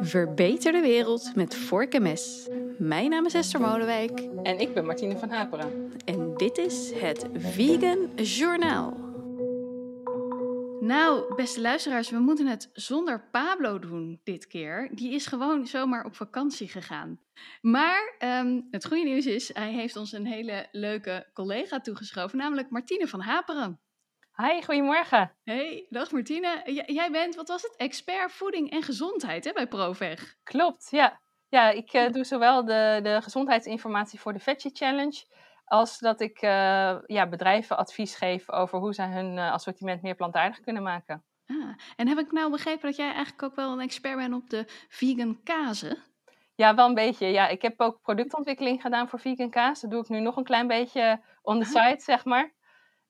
Verbeter de wereld met vork en mes. Mijn naam is Esther Molenwijk En ik ben Martine van Haperen. en dit is het Vegan Journaal. Nou, beste luisteraars, we moeten het zonder Pablo doen dit keer. Die is gewoon zomaar op vakantie gegaan. Maar ehm, het goede nieuws is, hij heeft ons een hele leuke collega toegeschoven, namelijk Martine van Haperen. Hi, goedemorgen. Hey, dag Martine. J- jij bent, wat was het, expert voeding en gezondheid hè, bij ProVeg. Klopt, ja. Ja, ik eh, doe zowel de, de gezondheidsinformatie voor de Veggie Challenge, als dat ik eh, ja, bedrijven advies geef over hoe zij hun eh, assortiment meer plantaardig kunnen maken. Ah, en heb ik nou begrepen dat jij eigenlijk ook wel een expert bent op de vegan kazen? Ja, wel een beetje. Ja, ik heb ook productontwikkeling gedaan voor vegan kaas. Dat doe ik nu nog een klein beetje on the side, zeg maar.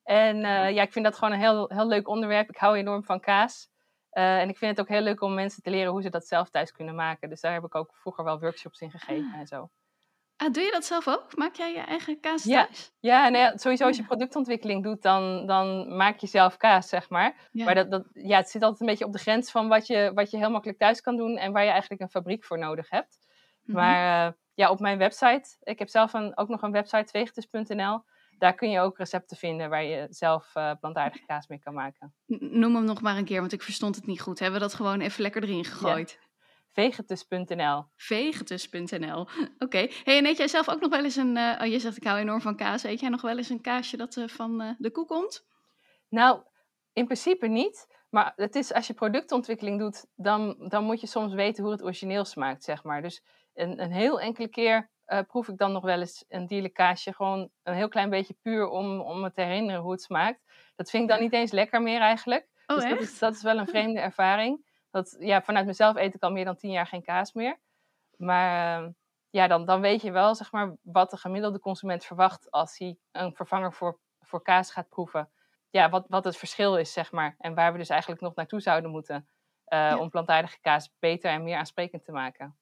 En eh, ja, ik vind dat gewoon een heel, heel leuk onderwerp. Ik hou enorm van kaas. Eh, en ik vind het ook heel leuk om mensen te leren hoe ze dat zelf thuis kunnen maken. Dus daar heb ik ook vroeger wel workshops in gegeven Ah. en zo. Ah, doe je dat zelf ook? Maak jij je eigen kaas Ja. thuis? Ja, nou ja, sowieso als je Ja. productontwikkeling doet, dan, dan maak je zelf kaas, zeg maar. Ja. Maar dat, dat, ja, het zit altijd een beetje op de grens van wat je, wat je heel makkelijk thuis kan doen en waar je eigenlijk een fabriek voor nodig hebt. Mhm. Maar eh, ja, op mijn website, ik heb zelf een, ook nog een website, vegetus.nl. Daar kun je ook recepten vinden waar je zelf eh, plantaardige kaas mee kan maken. Noem hem nog maar een keer, want ik verstond het niet goed. Hebben we dat gewoon even lekker erin gegooid? Vegetus.nl. Vegetus.nl. Oké. Hey, en eet jij zelf ook nog wel eens een... eh, oh, je zegt ik hou enorm van kaas. Eet jij nog wel eens een kaasje dat eh, van de koe komt? Nou, in principe niet. Maar het is, als je productontwikkeling doet, dan, dan moet je soms weten hoe het origineel smaakt, zeg maar. Dus een, een heel enkele keer eh, proef ik dan nog wel eens een dierlijk kaasje. Gewoon een heel klein beetje puur om, om me te herinneren hoe het smaakt. Dat vind ik dan niet eens lekker meer eigenlijk. Oh, dus dat is, dat is wel een vreemde ervaring. Dat, ja, vanuit mezelf eet ik al meer dan tien jaar geen kaas meer. Maar eh, ja, dan, dan weet je wel zeg maar, wat de gemiddelde consument verwacht als hij een vervanger voor, voor kaas gaat proeven. Ja, wat, wat het verschil is, zeg maar. En waar we dus eigenlijk nog naartoe zouden moeten. eh, Ja. Om plantaardige kaas beter en meer aansprekend te maken.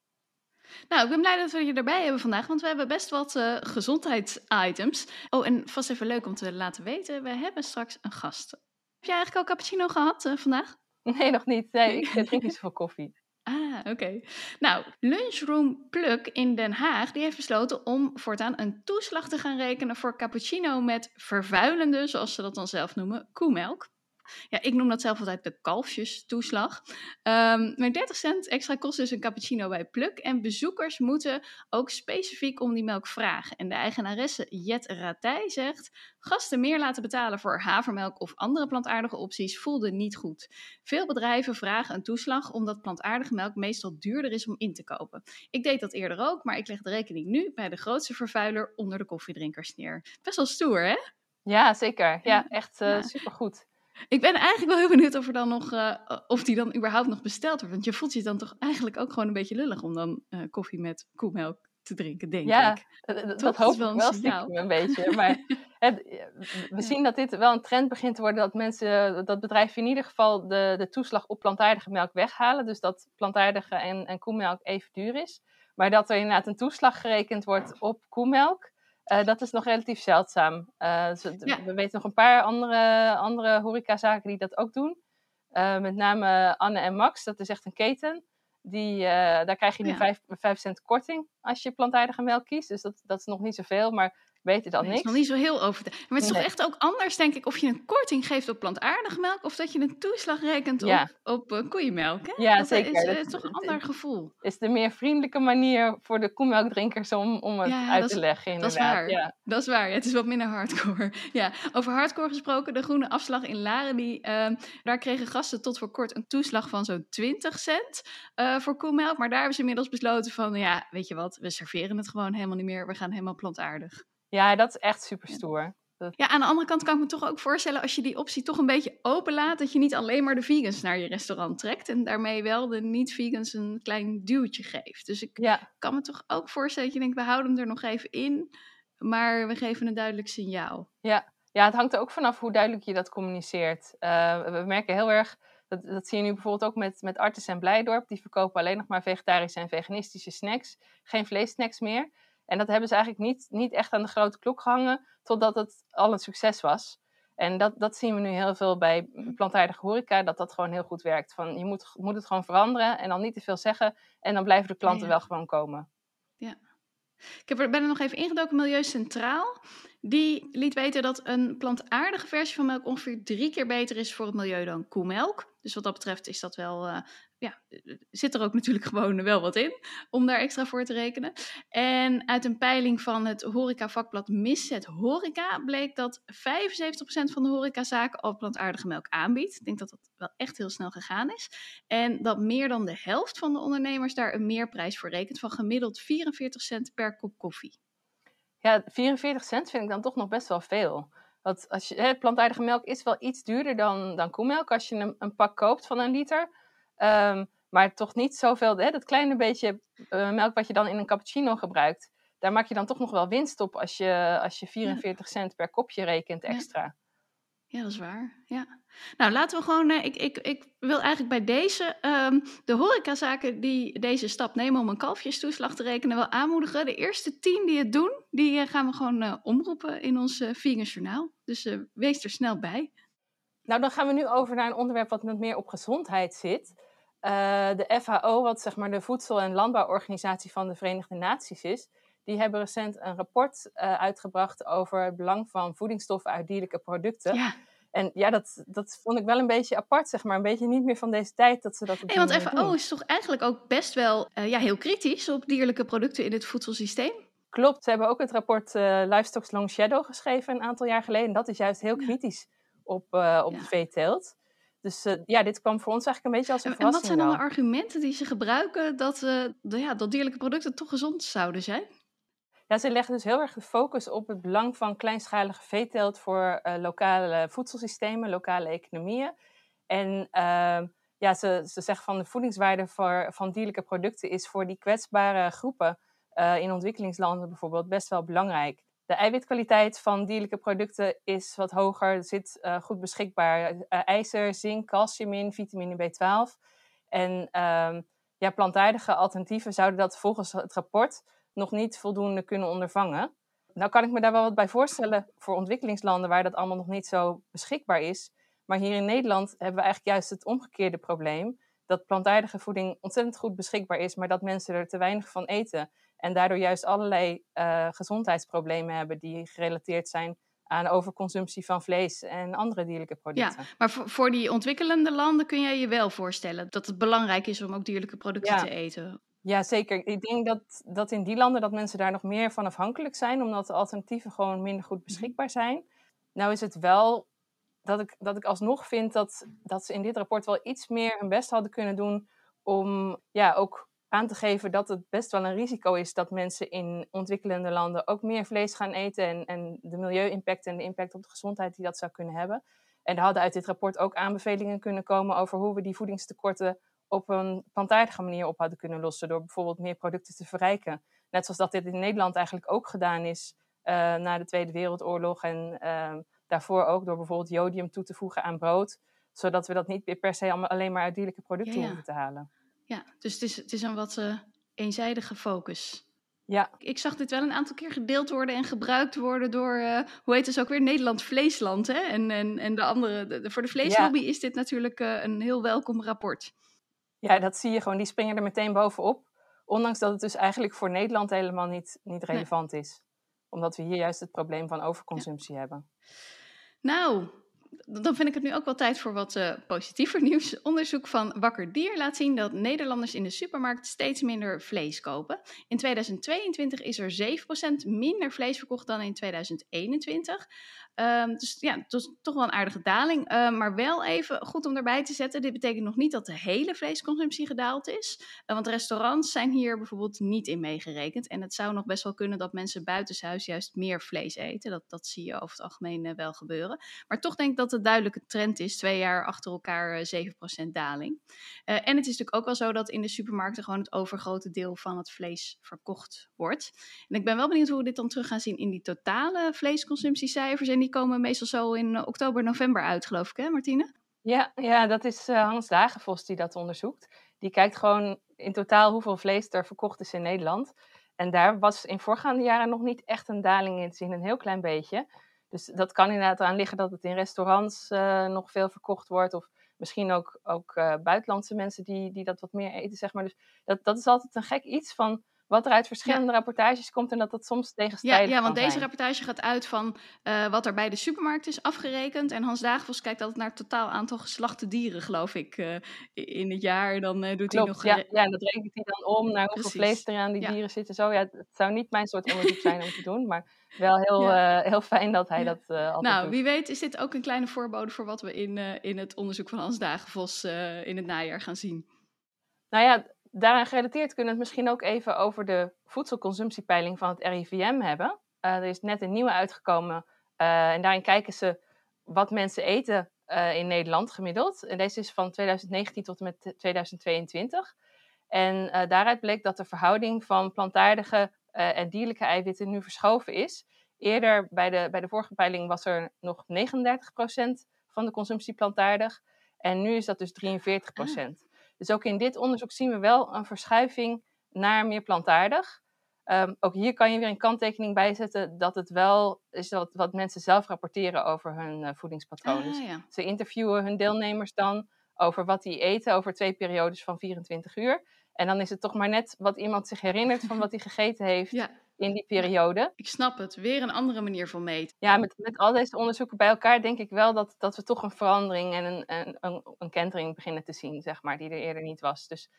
Nou, ik ben blij dat we je erbij hebben vandaag, want we hebben best wat eh, gezondheidsitems. Oh, en vast even leuk om te laten weten, we hebben straks een gast. Heb jij eigenlijk al cappuccino gehad eh, vandaag? Nee, nog niet. Nee, ik eh, drink niet zoveel koffie. Ah, oké. Nou, Lunchroom Pluk in Den Haag die heeft besloten om voortaan een toeslag te gaan rekenen voor cappuccino met vervuilende, zoals ze dat dan zelf noemen, koemelk. Ja, ik noem dat zelf altijd de kalfjestoeslag. Ehm maar 30 cent extra kost dus een cappuccino bij Pluk. En bezoekers moeten ook specifiek om die melk vragen. En de eigenaresse Jet Ratij zegt... Gasten meer laten betalen voor havermelk of andere plantaardige opties voelde niet goed. Veel bedrijven vragen een toeslag omdat plantaardige melk meestal duurder is om in te kopen. Ik deed dat eerder ook, maar ik leg de rekening nu bij de grootste vervuiler onder de koffiedrinkers neer. Best wel stoer, hè? Ja, zeker. Ja, echt eh Ja. supergoed. Ik ben eigenlijk wel heel benieuwd of, er dan nog, eh, of die dan überhaupt nog besteld wordt. Want je voelt je dan toch eigenlijk ook gewoon een beetje lullig om dan eh, koffie met koemelk te drinken, denk Ja, ik. eh, eh, Toch? dat hoop wel ik wel stiekem een beetje. Maar het, we zien dat dit wel een trend begint te worden. Dat mensen, dat bedrijven in ieder geval de, de toeslag op plantaardige melk weghalen. Dus dat plantaardige en, en koemelk even duur is. Maar dat er inderdaad een toeslag gerekend wordt op koemelk. Eh, dat is nog relatief zeldzaam. Eh, dus Ja. We weten nog een paar andere, andere horecazaken die dat ook doen. Eh, met name Anne en Max, dat is echt een keten. Die, daar krijg je nu Ja. 5, 5 cent korting als je plantaardige melk kiest. Dus dat, dat is nog niet zoveel, maar beter dan Nee, het niks. is nog niet zo heel over. Maar het is Nee. toch echt ook anders, denk ik, of je een korting geeft op plantaardige melk of dat je een toeslag rekent Ja. op, op eh, koeienmelk. Hè? Ja, dat zeker. is, eh, Dat- is toch een het- ander gevoel. is de meer vriendelijke manier voor de koemelkdrinkers om, om het Ja, uit dat te leggen. dat is Inderdaad. waar. Ja. Dat is waar, het is wat minder hardcore. Ja, over hardcore gesproken, de groene afslag in Laren, die, ehm, daar kregen gasten tot voor kort een toeslag van zo'n 20 cent eh, voor koemelk. Maar daar hebben ze inmiddels besloten van, ja, weet je wat, we serveren het gewoon helemaal niet meer. We gaan helemaal plantaardig. Ja, dat is echt super stoer. Ja, aan de andere kant kan ik me toch ook voorstellen als je die optie toch een beetje openlaat, dat je niet alleen maar de vegans naar je restaurant trekt en daarmee wel de niet-vegans een klein duwtje geeft. Dus ik Ja, kan me toch ook voorstellen dat je denkt, we houden hem er nog even in, maar we geven een duidelijk signaal. ja. ja, het hangt er ook vanaf hoe duidelijk je dat communiceert. Eh, we merken heel erg, dat, dat zie je nu bijvoorbeeld ook met, met Artis en Blijdorp. Die verkopen alleen nog maar vegetarische en veganistische snacks. Geen vleessnacks meer. En dat hebben ze eigenlijk niet, niet echt aan de grote klok gehangen, totdat het al een succes was. En dat, dat zien we nu heel veel bij plantaardige horeca, dat dat gewoon heel goed werkt. Van, je moet, moet het gewoon veranderen en dan niet te veel zeggen. En dan blijven de klanten wel gewoon komen. Ja. Ik heb er, ben er nog even ingedoken, Milieu Centraal. Die liet weten dat een plantaardige versie van melk ongeveer drie keer beter is voor het milieu dan koemelk. Dus wat dat betreft is dat wel, uh, ja, zit er ook natuurlijk gewoon wel wat in om daar extra voor te rekenen. En uit een peiling van het horeca-vakblad Misset Horeca bleek dat 75% van de horecazaken al plantaardige melk aanbiedt. Ik denk dat dat wel echt heel snel gegaan is. En dat meer dan de helft van de ondernemers daar een meerprijs voor rekent van gemiddeld 44 cent per kop koffie. Ja, 44 cent vind ik dan toch nog best wel veel. Want als je, plantaardige melk is wel iets duurder dan, dan koemelk als je een, een pak koopt van een liter. Um, maar toch niet zoveel, hè, dat kleine beetje uh, melk wat je dan in een cappuccino gebruikt. Daar maak je dan toch nog wel winst op als je, als je 44 cent per kopje rekent extra. Ja. Ja, dat is waar. Ja. Nou, laten we gewoon. Uh, ik, ik, ik wil eigenlijk bij deze um, de horecazaken die deze stap nemen om een kalfjestoeslag te rekenen, wel aanmoedigen. De eerste tien die het doen, die uh, gaan we gewoon uh, omroepen in ons uh, Journaal. Dus wees er snel bij. Nou, dan gaan we nu over naar een onderwerp wat wat meer op gezondheid zit. De FAO, wat zeg maar de Voedsel- en Landbouworganisatie van de Verenigde Naties is, die hebben recent een rapport uh, uitgebracht over het belang van voedingsstoffen uit dierlijke producten. Ja. En ja, dat, dat vond ik wel een beetje apart, zeg maar. Een beetje niet meer van deze tijd dat ze dat op hey, Want FAO is toch eigenlijk ook best wel uh, ja, heel kritisch op dierlijke producten in het voedselsysteem? Klopt, ze hebben ook het rapport uh, Livestock's Long Shadow geschreven een aantal jaar geleden. En dat is juist heel kritisch op, uh, op ja. de veeteelt. Dus uh, ja, dit kwam voor ons eigenlijk een beetje als een en, verrassing. En wat zijn dan de argumenten die ze gebruiken dat, uh, de, ja, dat dierlijke producten toch gezond zouden zijn? Ja, ze leggen dus heel erg de focus op het belang van kleinschalige veeteelt voor uh, lokale voedselsystemen, lokale economieën. En uh, ja, ze, ze zeggen van de voedingswaarde voor, van dierlijke producten is voor die kwetsbare groepen in ontwikkelingslanden bijvoorbeeld best wel belangrijk. De eiwitkwaliteit van dierlijke producten is wat hoger, er zit uh, goed beschikbaar ijzer, zink, calcium in, vitamine B12. En ehm, ja, plantaardige alternatieven zouden dat volgens het rapport nog niet voldoende kunnen ondervangen. Nou kan ik me daar wel wat bij voorstellen voor ontwikkelingslanden waar dat allemaal nog niet zo beschikbaar is. Maar hier in Nederland hebben we eigenlijk juist het omgekeerde probleem. Dat plantaardige voeding ontzettend goed beschikbaar is, maar dat mensen er te weinig van eten. En daardoor juist allerlei uh, gezondheidsproblemen hebben die gerelateerd zijn aan overconsumptie van vlees en andere dierlijke producten. Ja, maar voor, voor die ontwikkelende landen kun jij je wel voorstellen dat het belangrijk is om ook dierlijke producten ja. te eten. Ja, zeker. Ik denk dat, dat in die landen dat mensen daar nog meer van afhankelijk zijn, omdat de alternatieven gewoon minder goed beschikbaar zijn. Nou is het wel dat ik, dat ik alsnog vind dat, dat ze in dit rapport wel iets meer hun best hadden kunnen doen om ja, ook aan te geven dat het best wel een risico is dat mensen in ontwikkelende landen ook meer vlees gaan eten en, en de milieu-impact en de impact op de gezondheid die dat zou kunnen hebben. En er hadden uit dit rapport ook aanbevelingen kunnen komen over hoe we die voedingstekorten op een plantaardige manier op hadden kunnen lossen. Door bijvoorbeeld meer producten te verrijken. Net zoals dat dit in Nederland eigenlijk ook gedaan is uh, na de Tweede Wereldoorlog. En uh, daarvoor ook door bijvoorbeeld jodium toe te voegen aan brood. Zodat we dat niet per se alleen maar uit dierlijke producten ja, ja. hoeven te halen. Ja, dus het is, het is een wat uh, eenzijdige focus. Ja. Ik zag dit wel een aantal keer gedeeld worden en gebruikt worden door, uh, hoe heet het ook weer, Nederland Vleesland. Hè? En, en, en de andere, de, voor de vleeslobby ja. is dit natuurlijk uh, een heel welkom rapport. Ja, dat zie je gewoon. Die springen er meteen bovenop. Ondanks dat het dus eigenlijk voor Nederland helemaal niet, niet relevant nee. is. Omdat we hier juist het probleem van overconsumptie ja. hebben. Nou, dan vind ik het nu ook wel tijd voor wat uh, positiever nieuws. Onderzoek van Wakker Dier laat zien dat Nederlanders in de supermarkt steeds minder vlees kopen. In 2022 is er 7% minder vlees verkocht dan in 2021. Um, dus ja, het was toch wel een aardige daling. Uh, maar wel even goed om erbij te zetten. Dit betekent nog niet dat de hele vleesconsumptie gedaald is. Uh, want restaurants zijn hier bijvoorbeeld niet in meegerekend. En het zou nog best wel kunnen dat mensen buitenshuis juist meer vlees eten. Dat, dat zie je over het algemeen uh, wel gebeuren. Maar toch denk ik dat het duidelijke trend is. Twee jaar achter elkaar 7% daling. en het is natuurlijk ook wel zo dat in de supermarkten gewoon het overgrote deel van het vlees verkocht wordt. En ik ben wel benieuwd hoe we dit dan terug gaan zien in die totale vleesconsumptiecijfers. En die komen meestal zo in oktober, november uit, geloof ik, hè Martine? Ja, ja dat is uh, Hans Dagenvos die dat onderzoekt. Die kijkt gewoon in totaal hoeveel vlees er verkocht is in Nederland. En daar was in voorgaande jaren nog niet echt een daling in te zien, een heel klein beetje. Dus dat kan inderdaad aan liggen dat het in restaurants nog veel verkocht wordt. Of misschien ook, ook buitenlandse mensen die, die dat wat meer eten, zeg maar. Dus dat, dat is altijd een gek iets van wat er uit verschillende rapportages komt en dat dat soms tegenstrijdig Ja, ja want deze zijn. rapportage gaat uit van uh, wat er bij de supermarkt is afgerekend. En Hans Dagenvos kijkt altijd naar het totaal aantal geslachte dieren, geloof ik, uh, in het jaar. Dan uh, doet Klopt, hij nog... Ja, ja, dat rekent hij dan om naar hoeveel vlees er aan die ja. dieren zit. Zo, ja, het zou niet mijn soort onderzoek zijn om te doen, maar wel heel, ja. heel fijn dat hij dat altijd Nou, doet. wie weet is dit ook een kleine voorbode voor wat we in, in het onderzoek van Hans Dagenvos in het najaar gaan zien. Nou ja, daaraan gerelateerd kunnen we het misschien ook even over de voedselconsumptiepeiling van het RIVM hebben. Uh, er is net een nieuwe uitgekomen uh, en daarin kijken ze wat mensen eten uh, in Nederland gemiddeld. En deze is van 2019 tot en met 2022. En daaruit bleek dat de verhouding van plantaardige en dierlijke eiwitten nu verschoven is. Eerder bij de, bij de vorige peiling was er nog 39% van de consumptie plantaardig. En nu is dat dus 43%. Ah. Dus ook in dit onderzoek zien we wel een verschuiving naar meer plantaardig. Um, ook hier kan je weer een kanttekening bij zetten dat het wel is wat, wat mensen zelf rapporteren over hun uh, voedingspatroon. Ah, ja. Ze interviewen hun deelnemers dan over wat die eten over twee periodes van 24 uur. En dan is het toch maar net wat iemand zich herinnert van wat hij gegeten heeft ja. In die periode. Ik snap het. Weer een andere manier van meten. Ja, met, met al deze onderzoeken bij elkaar denk ik wel dat, dat we toch een verandering en een, een, een, een kentering beginnen te zien, zeg maar, die er eerder niet was. Dus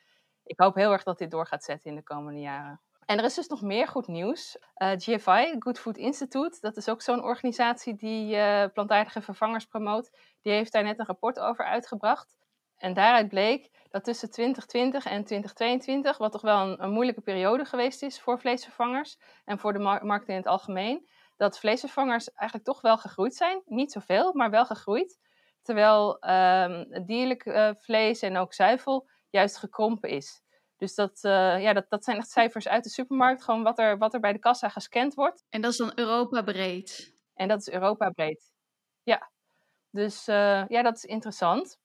ik hoop heel erg dat dit door gaat zetten in de komende jaren. En er is dus nog meer goed nieuws. Uh, GFI, Good Food Institute, dat is ook zo'n organisatie die uh, plantaardige vervangers promoot. Die heeft daar net een rapport over uitgebracht. En daaruit bleek dat tussen 2020 en 2022, wat toch wel een, een moeilijke periode geweest is voor vleesvervangers en voor de mar markt in het algemeen, dat vleesvervangers eigenlijk toch wel gegroeid zijn. Niet zoveel, maar wel gegroeid. Terwijl um, dierlijk uh, vlees en ook zuivel juist gekrompen is. Dus dat, uh, ja, dat, dat zijn echt cijfers uit de supermarkt, gewoon wat er, wat er bij de kassa gescand wordt. En dat is dan Europa breed? En dat is Europa breed. Ja, dus uh, ja, dat is interessant.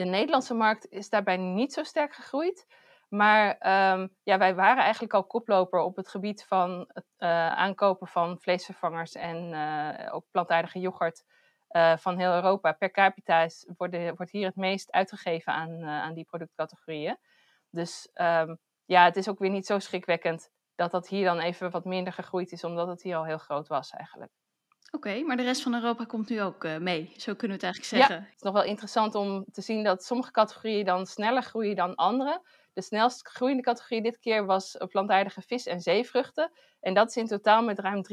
De Nederlandse markt is daarbij niet zo sterk gegroeid. Maar um, ja, wij waren eigenlijk al koploper op het gebied van het uh, aankopen van vleesvervangers en uh, ook plantaardige yoghurt uh, van heel Europa. Per capita wordt hier het meest uitgegeven aan, aan die productcategorieën. Dus um, ja, het is ook weer niet zo schrikwekkend dat dat hier dan even wat minder gegroeid is, omdat het hier al heel groot was eigenlijk. Oké, okay, maar de rest van Europa komt nu ook uh, mee. Zo kunnen we het eigenlijk zeggen. Ja, het is nog wel interessant om te zien dat sommige categorieën dan sneller groeien dan andere. De snelst groeiende categorie dit keer was plantaardige vis en zeevruchten. En dat is in totaal met ruim 300%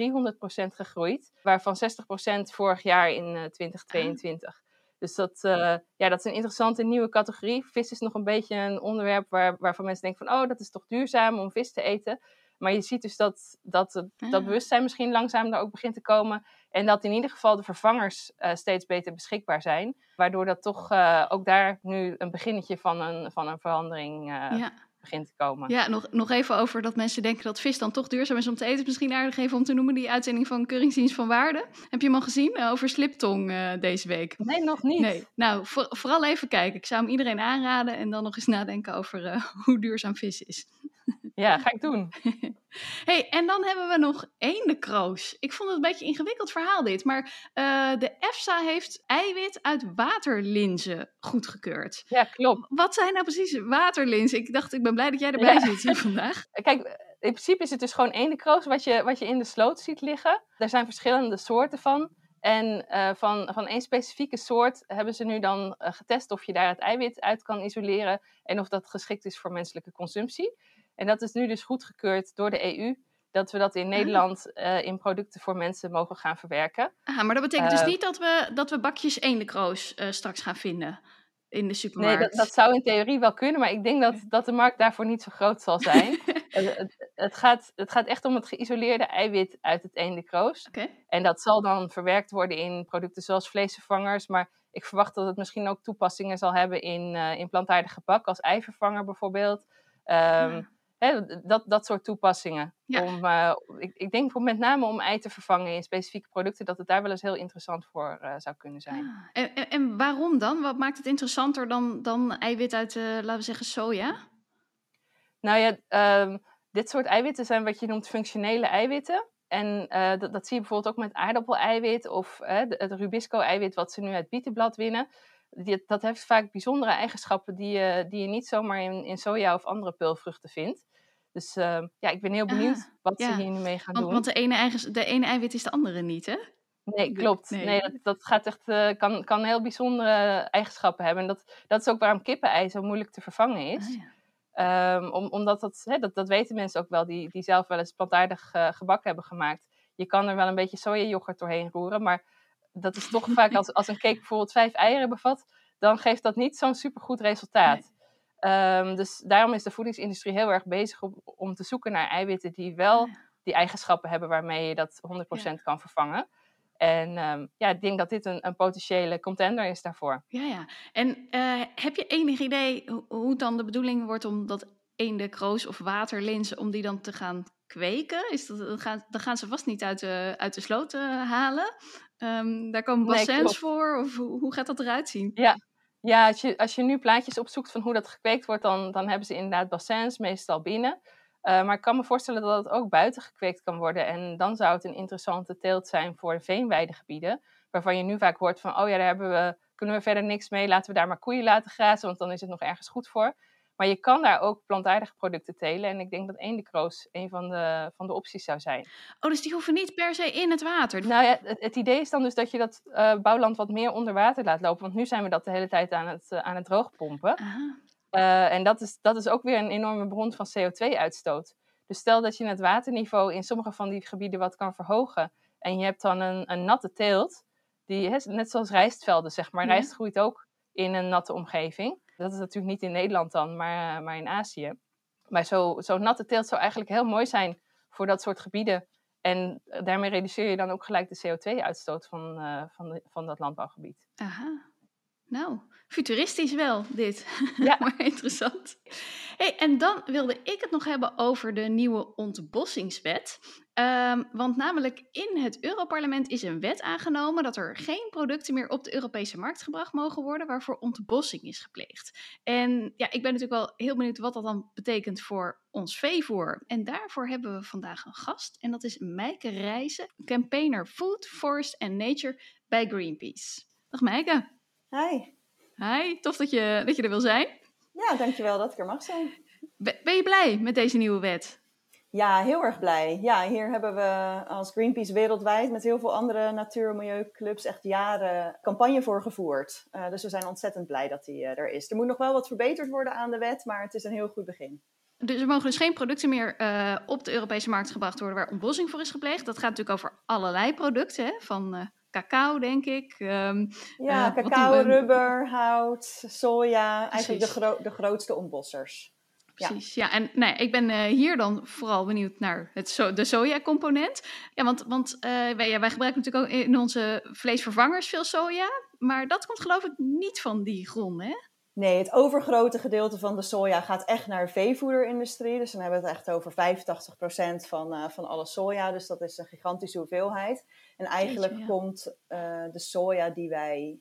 gegroeid, waarvan 60% vorig jaar in uh, 2022. Ah. Dus dat, uh, ja, dat is een interessante nieuwe categorie. Vis is nog een beetje een onderwerp waar, waarvan mensen denken van... oh, dat is toch duurzaam om vis te eten. Maar je ziet dus dat, dat, dat Ah. bewustzijn misschien langzaam daar ook begint te komen. En dat in ieder geval de vervangers uh, steeds beter beschikbaar zijn. Waardoor dat toch uh, ook daar nu een beginnetje van een, van een verandering uh, ja. begint te komen. Ja, nog, nog even over dat mensen denken dat vis dan toch duurzaam is om te eten. Misschien aardig even om te noemen die uitzending van Keuringsdienst van Waarde. Heb je hem al gezien over sliptong deze week? Nee, nog niet. Nee. Nou, voor, vooral even kijken. Ik zou hem iedereen aanraden en dan nog eens nadenken over hoe duurzaam vis is. Ja, ga ik doen. hey, en dan hebben we nog eendenkroos. Ik vond het een beetje een ingewikkeld verhaal dit. Maar uh, de EFSA heeft eiwit uit waterlinzen goedgekeurd. Ja, klopt. Wat zijn nou precies waterlinzen? Ik dacht, ik ben blij dat jij erbij ja. zit vandaag. Kijk, in principe is het dus gewoon eendenkroos wat je, wat je in de sloot ziet liggen. Er zijn verschillende soorten van. En uh, van, van één specifieke soort hebben ze nu dan uh, getest of je daar het eiwit uit kan isoleren. En of dat geschikt is voor menselijke consumptie. En dat is nu dus goedgekeurd door de EU. Dat we dat in Nederland uh, in producten voor mensen mogen gaan verwerken. Ah, maar dat betekent dus niet dat we, dat we bakjes eendenkroos uh, straks gaan vinden in de supermarkt. Nee, dat, dat, zou in theorie wel kunnen. Maar ik denk dat, dat de markt daarvoor niet zo groot zal zijn. het, het, gaat, het gaat echt om het geïsoleerde eiwit uit het eendekroos. Okay. En dat zal dan verwerkt worden in producten zoals vleesvervangers. Maar ik verwacht dat het misschien ook toepassingen zal hebben in, uh, in plantaardig gebak. Als eivervanger bijvoorbeeld. Um, ja. Dat, dat soort toepassingen. Ja. Om, uh, ik, ik denk voor met name om ei te vervangen in specifieke producten, dat het daar wel eens heel interessant voor uh, zou kunnen zijn. Ah. En, en, en, waarom dan? Wat maakt het interessanter dan, dan eiwit uit, uh, laten we zeggen, soja? Nou ja, um, dit soort eiwitten zijn wat je noemt functionele eiwitten. En dat, dat, zie je bijvoorbeeld ook met aardappeleiwit of het rubisco-eiwit wat ze nu uit bietenblad winnen. Die, dat heeft vaak bijzondere eigenschappen die je, die je niet zomaar in, in soja of andere peulvruchten vindt. Dus uh, ja, ik ben heel benieuwd ah, wat ze hier nu mee gaan want, doen. Want de ene, eigen, de ene eiwit is de andere niet, hè? Nee, klopt. Nee, nee dat, dat, gaat echt, uh, kan, kan heel bijzondere eigenschappen hebben. En dat, dat is ook waarom kippenei zo moeilijk te vervangen is. Ah, ja. um, om, omdat dat, hè, dat, dat weten mensen ook wel, die, die zelf wel eens plantaardig uh, gebak hebben gemaakt. Je kan er wel een beetje sojayoghurt doorheen roeren, maar dat is toch vaak als, als een cake bijvoorbeeld vijf eieren bevat, dan geeft dat niet zo'n supergoed resultaat. Nee. Um, dus daarom is de voedingsindustrie heel erg bezig om, om te zoeken naar eiwitten die wel die eigenschappen hebben waarmee je dat 100% ja. kan vervangen. En um, ja, ik denk dat dit een, een, potentiële contender is daarvoor. Ja, ja. En uh, heb je enig idee hoe, hoe dan de bedoeling wordt om dat eende, kroos of waterlinzen, om die dan te gaan kweken? Is dat, dat gaan, dan gaan ze vast niet uit de, uit de sloot uh, halen. Um, daar komen bassins nee, voor, of hoe, hoe, gaat dat eruit zien? Ja, ja als, je, als je nu plaatjes opzoekt van hoe dat gekweekt wordt, dan, dan hebben ze inderdaad bassins, meestal binnen. Uh, maar ik kan me voorstellen dat het ook buiten gekweekt kan worden. En dan zou het een interessante teelt zijn voor veenweidegebieden. Waarvan je nu vaak hoort van, oh ja, daar hebben we, kunnen we verder niks mee. Laten we daar maar koeien laten grazen, want dan is het nog ergens goed voor. Maar je kan daar ook plantaardige producten telen. En ik denk dat eendekroos een van de, van de opties zou zijn. Oh, dus die hoeven niet per se in het water? Nou ja, het, het idee is dan dus dat je dat uh, bouwland wat meer onder water laat lopen. Want nu zijn we dat de hele tijd aan het, uh, aan het droogpompen. Uh, en dat is, dat is ook weer een enorme bron van CO2-uitstoot. Dus stel dat je het waterniveau in sommige van die gebieden wat kan verhogen. En je hebt dan een, een natte teelt, die, net zoals rijstvelden, zeg maar. Rijst groeit ook in een natte omgeving. Dat is natuurlijk niet in Nederland dan, maar, maar in Azië. Maar zo'n zo natte teelt zou eigenlijk heel mooi zijn voor dat soort gebieden. En daarmee reduceer je dan ook gelijk de CO2-uitstoot van, uh, van, van dat landbouwgebied. Aha. Nou, futuristisch wel dit. Ja. maar interessant. Hey, en dan wilde ik het nog hebben over de nieuwe ontbossingswet. Um, want namelijk in het Europarlement is een wet aangenomen dat er geen producten meer op de Europese markt gebracht mogen worden waarvoor ontbossing is gepleegd. En ja, ik ben natuurlijk wel heel benieuwd wat dat dan betekent voor ons veevoer. En daarvoor hebben we vandaag een gast en dat is Meike Rijzen, campaigner Food, Forest and Nature bij Greenpeace. Dag Meike. Hi. Hi, tof dat je, dat je er wil zijn. Ja, dankjewel dat ik er mag zijn. Ben je blij met deze nieuwe wet? Ja, heel erg blij. Ja, hier hebben we als Greenpeace wereldwijd met heel veel andere natuur- en milieuclubs echt jaren campagne voor gevoerd. Uh, dus we zijn ontzettend blij dat die uh, er is. Er moet nog wel wat verbeterd worden aan de wet, maar het is een heel goed begin. Dus er mogen dus geen producten meer uh, op de Europese markt gebracht worden waar ontbossing voor is gepleegd. Dat gaat natuurlijk over allerlei producten, hè? van cacao, denk ik. Um, ja, uh, cacao, rubber, hout, soja. Eigenlijk de, gro de grootste ontbossers. Precies, ja. ja. En nee, ik ben uh, hier dan vooral benieuwd naar het so de soja-component. Ja, want, want uh, wij, ja, wij gebruiken natuurlijk ook in onze vleesvervangers veel soja. Maar dat komt geloof ik niet van die grond, hè? Nee, het overgrote gedeelte van de soja gaat echt naar de veevoederindustrie. Dus dan hebben we het echt over 85% van, uh, van alle soja. Dus dat is een gigantische hoeveelheid. En eigenlijk Jeetje, ja. komt uh, de soja die wij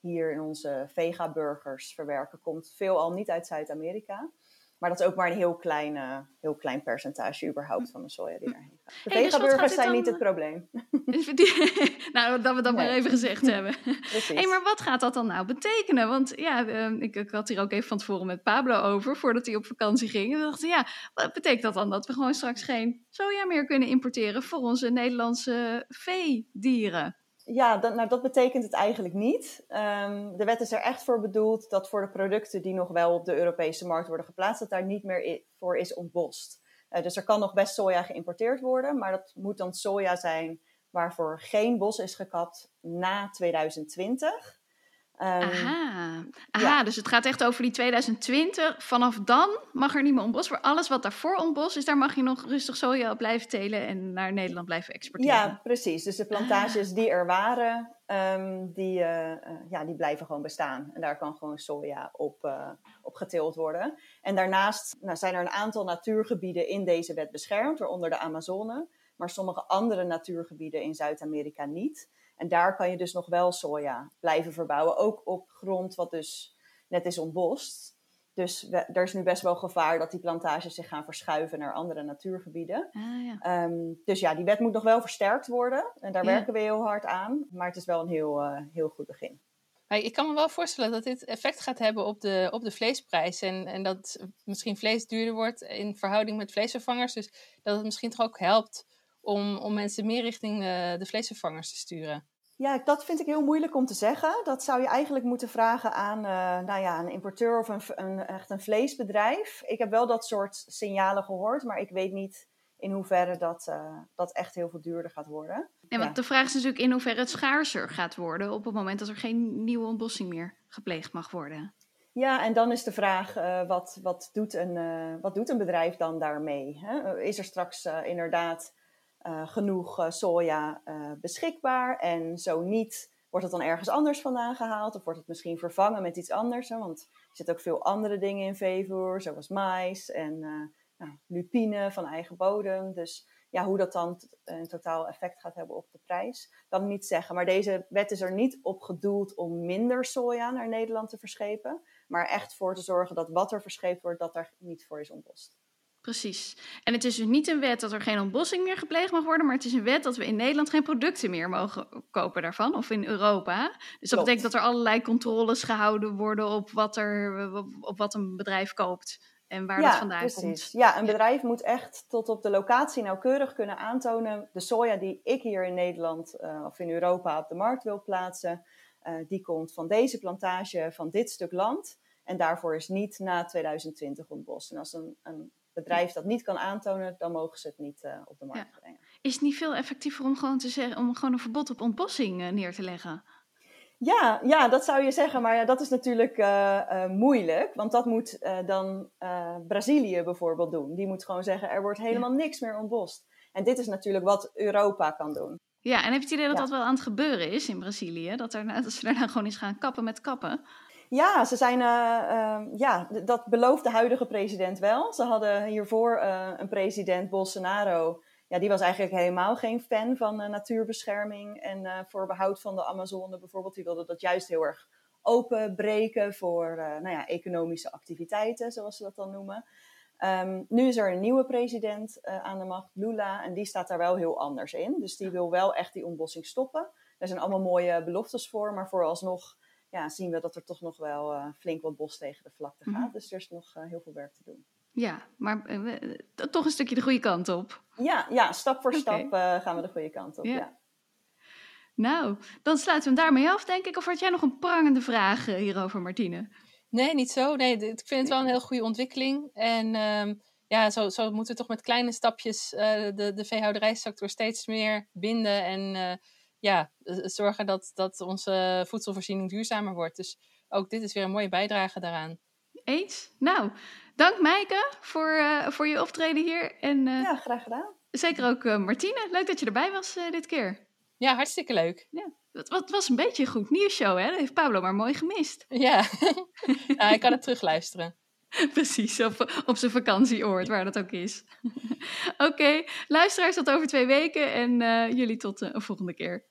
hier in onze vega-burgers verwerken, komt veelal niet uit Zuid-Amerika. Maar dat is ook maar een heel klein, uh, heel klein percentage überhaupt van de soja die daarheen gaat. De hey, vegaburgers dus zijn dan... niet het probleem. nou, dat we dat nee. maar even gezegd hebben. Precies. Hey, maar wat gaat dat dan nou betekenen? Want ja, uh, ik, ik, had hier ook even van tevoren met Pablo over, voordat hij op vakantie ging. En dacht ja, wat betekent dat dan? Dat we gewoon straks geen soja meer kunnen importeren voor onze Nederlandse veedieren? Ja, dat, nou, dat betekent het eigenlijk niet. Um, de wet is er echt voor bedoeld dat voor de producten die nog wel op de Europese markt worden geplaatst, dat daar niet meer voor is ontbost. Uh, dus er kan nog best soja geïmporteerd worden, maar dat moet dan soja zijn waarvoor geen bos is gekapt na 2020. Um, Aha, Aha ja. dus het gaat echt over die 2020. Vanaf dan mag er niet meer ontbos. Voor alles wat daarvoor ontbos is, daar mag je nog rustig soja op blijven telen en naar Nederland blijven exporteren. Ja, precies. Dus de plantages ah. die er waren, um, die, uh, uh, ja, die blijven gewoon bestaan. En daar kan gewoon soja op, uh, op geteeld worden. En daarnaast nou, zijn er een aantal natuurgebieden in deze wet beschermd, waaronder de Amazone. Maar sommige andere natuurgebieden in Zuid-Amerika niet. En daar kan je dus nog wel soja blijven verbouwen, ook op grond wat dus net is ontbost. Dus er is nu best wel gevaar dat die plantages zich gaan verschuiven naar andere natuurgebieden. Ah, ja. Ehm, dus ja, die wet moet nog wel versterkt worden. En daar werken we heel hard aan. Maar het is wel een heel, uh, heel goed begin. Ik kan me wel voorstellen dat dit effect gaat hebben op de, op de vleesprijs. En, en dat misschien vlees duurder wordt in verhouding met vleesvervangers. Dus dat het misschien toch ook helpt om, om mensen meer richting de, de vleesvervangers te sturen. Ja, dat vind ik heel moeilijk om te zeggen. Dat zou je eigenlijk moeten vragen aan uh, nou ja, een importeur of een, een, echt een vleesbedrijf. Ik heb wel dat soort signalen gehoord, maar ik weet niet in hoeverre dat, uh, dat echt heel veel duurder gaat worden. Ja, want de vraag is natuurlijk in hoeverre het schaarser gaat worden op het moment dat er geen nieuwe ontbossing meer gepleegd mag worden. Ja, en dan is de vraag, uh, wat, wat, doet een, uh, wat doet een bedrijf dan daarmee? Hè? Is er straks inderdaad genoeg soja beschikbaar? En zo niet, wordt het dan ergens anders vandaan gehaald? Of wordt het misschien vervangen met iets anders? Hè? Want er zitten ook veel andere dingen in veevoer, zoals mais en nou, lupine van eigen bodem. Dus ja, hoe dat dan een totaal effect gaat hebben op de prijs, kan ik niet zeggen. Maar deze wet is er niet op gedoeld om minder soja naar Nederland te verschepen. Maar echt voor te zorgen dat wat er verscheept wordt, dat er niet voor is ontbost. Precies. En het is dus niet een wet dat er geen ontbossing meer gepleegd mag worden, maar het is een wet dat we in Nederland geen producten meer mogen kopen daarvan, of in Europa. Dus dat betekent dat er allerlei controles gehouden worden op wat, er, op wat een bedrijf koopt en waar ja, dat vandaan precies. komt. Ja, een bedrijf moet echt tot op de locatie nauwkeurig kunnen aantonen. De soja die ik hier in Nederland uh, of in Europa op de markt wil plaatsen, uh, die komt van deze plantage van dit stuk land. En daarvoor is niet na 2020 ontbost. En als een, een bedrijf dat niet kan aantonen, dan mogen ze het niet uh, op de markt ja. brengen. Is het niet veel effectiever om gewoon, te zeggen, om gewoon een verbod op ontbossing neer te leggen? Ja, ja, dat zou je zeggen, maar ja, dat is natuurlijk uh, uh, moeilijk. Want dat moet dan Brazilië bijvoorbeeld doen. Die moet gewoon zeggen, er wordt helemaal ja. niks meer ontbost. En dit is natuurlijk wat Europa kan doen. Ja, en heb je het idee dat ja. dat wel aan het gebeuren is in Brazilië? Dat, er, dat ze daarna gewoon eens gaan kappen met kappen? Ja, ze zijn, ja, dat belooft de huidige president wel. Ze hadden hiervoor een president, Bolsonaro ja, die was eigenlijk helemaal geen fan van uh, natuurbescherming en uh, voor behoud van de Amazone bijvoorbeeld. Die wilde dat juist heel erg openbreken voor uh, nou ja, economische activiteiten, zoals ze dat dan noemen. Um, nu is er een nieuwe president aan de macht, Lula, en die staat daar wel heel anders in. Dus die wil wel echt die ontbossing stoppen. Er zijn allemaal mooie beloftes voor, maar vooralsnog ja, zien we dat er toch nog wel flink wat bos tegen de vlakte gaat. Mm -hmm. Dus er is nog heel veel werk te doen. Ja, maar uh, toch een stukje de goede kant op. Ja, ja stap voor okay. stap uh, gaan we de goede kant op. Ja. ja. Nou, dan sluiten we hem daarmee af, denk ik. Of had jij nog een prangende vraag uh, hierover, Martine? Nee, niet zo. Nee, ik vind het wel een heel goede ontwikkeling. En um, ja, zo, zo moeten we toch met kleine stapjes de, de veehouderijsector steeds meer binden. En ja, zorgen dat, dat onze voedselvoorziening duurzamer wordt. Dus ook dit is weer een mooie bijdrage daaraan. Eens? Nou, dank Maaike voor, uh, voor je optreden hier. En, uh, ja, graag gedaan. Zeker ook uh, Martine. Leuk dat je erbij was dit keer. Ja, hartstikke leuk. Ja. Het, was een beetje een goed nieuwsshow, hè? Dat heeft Pablo maar mooi gemist. Ja, ja ik kan het terugluisteren. Precies, op, op zijn vakantieoord, waar dat ook is. Oké, okay, luisteraars tot over twee weken en jullie tot een volgende keer.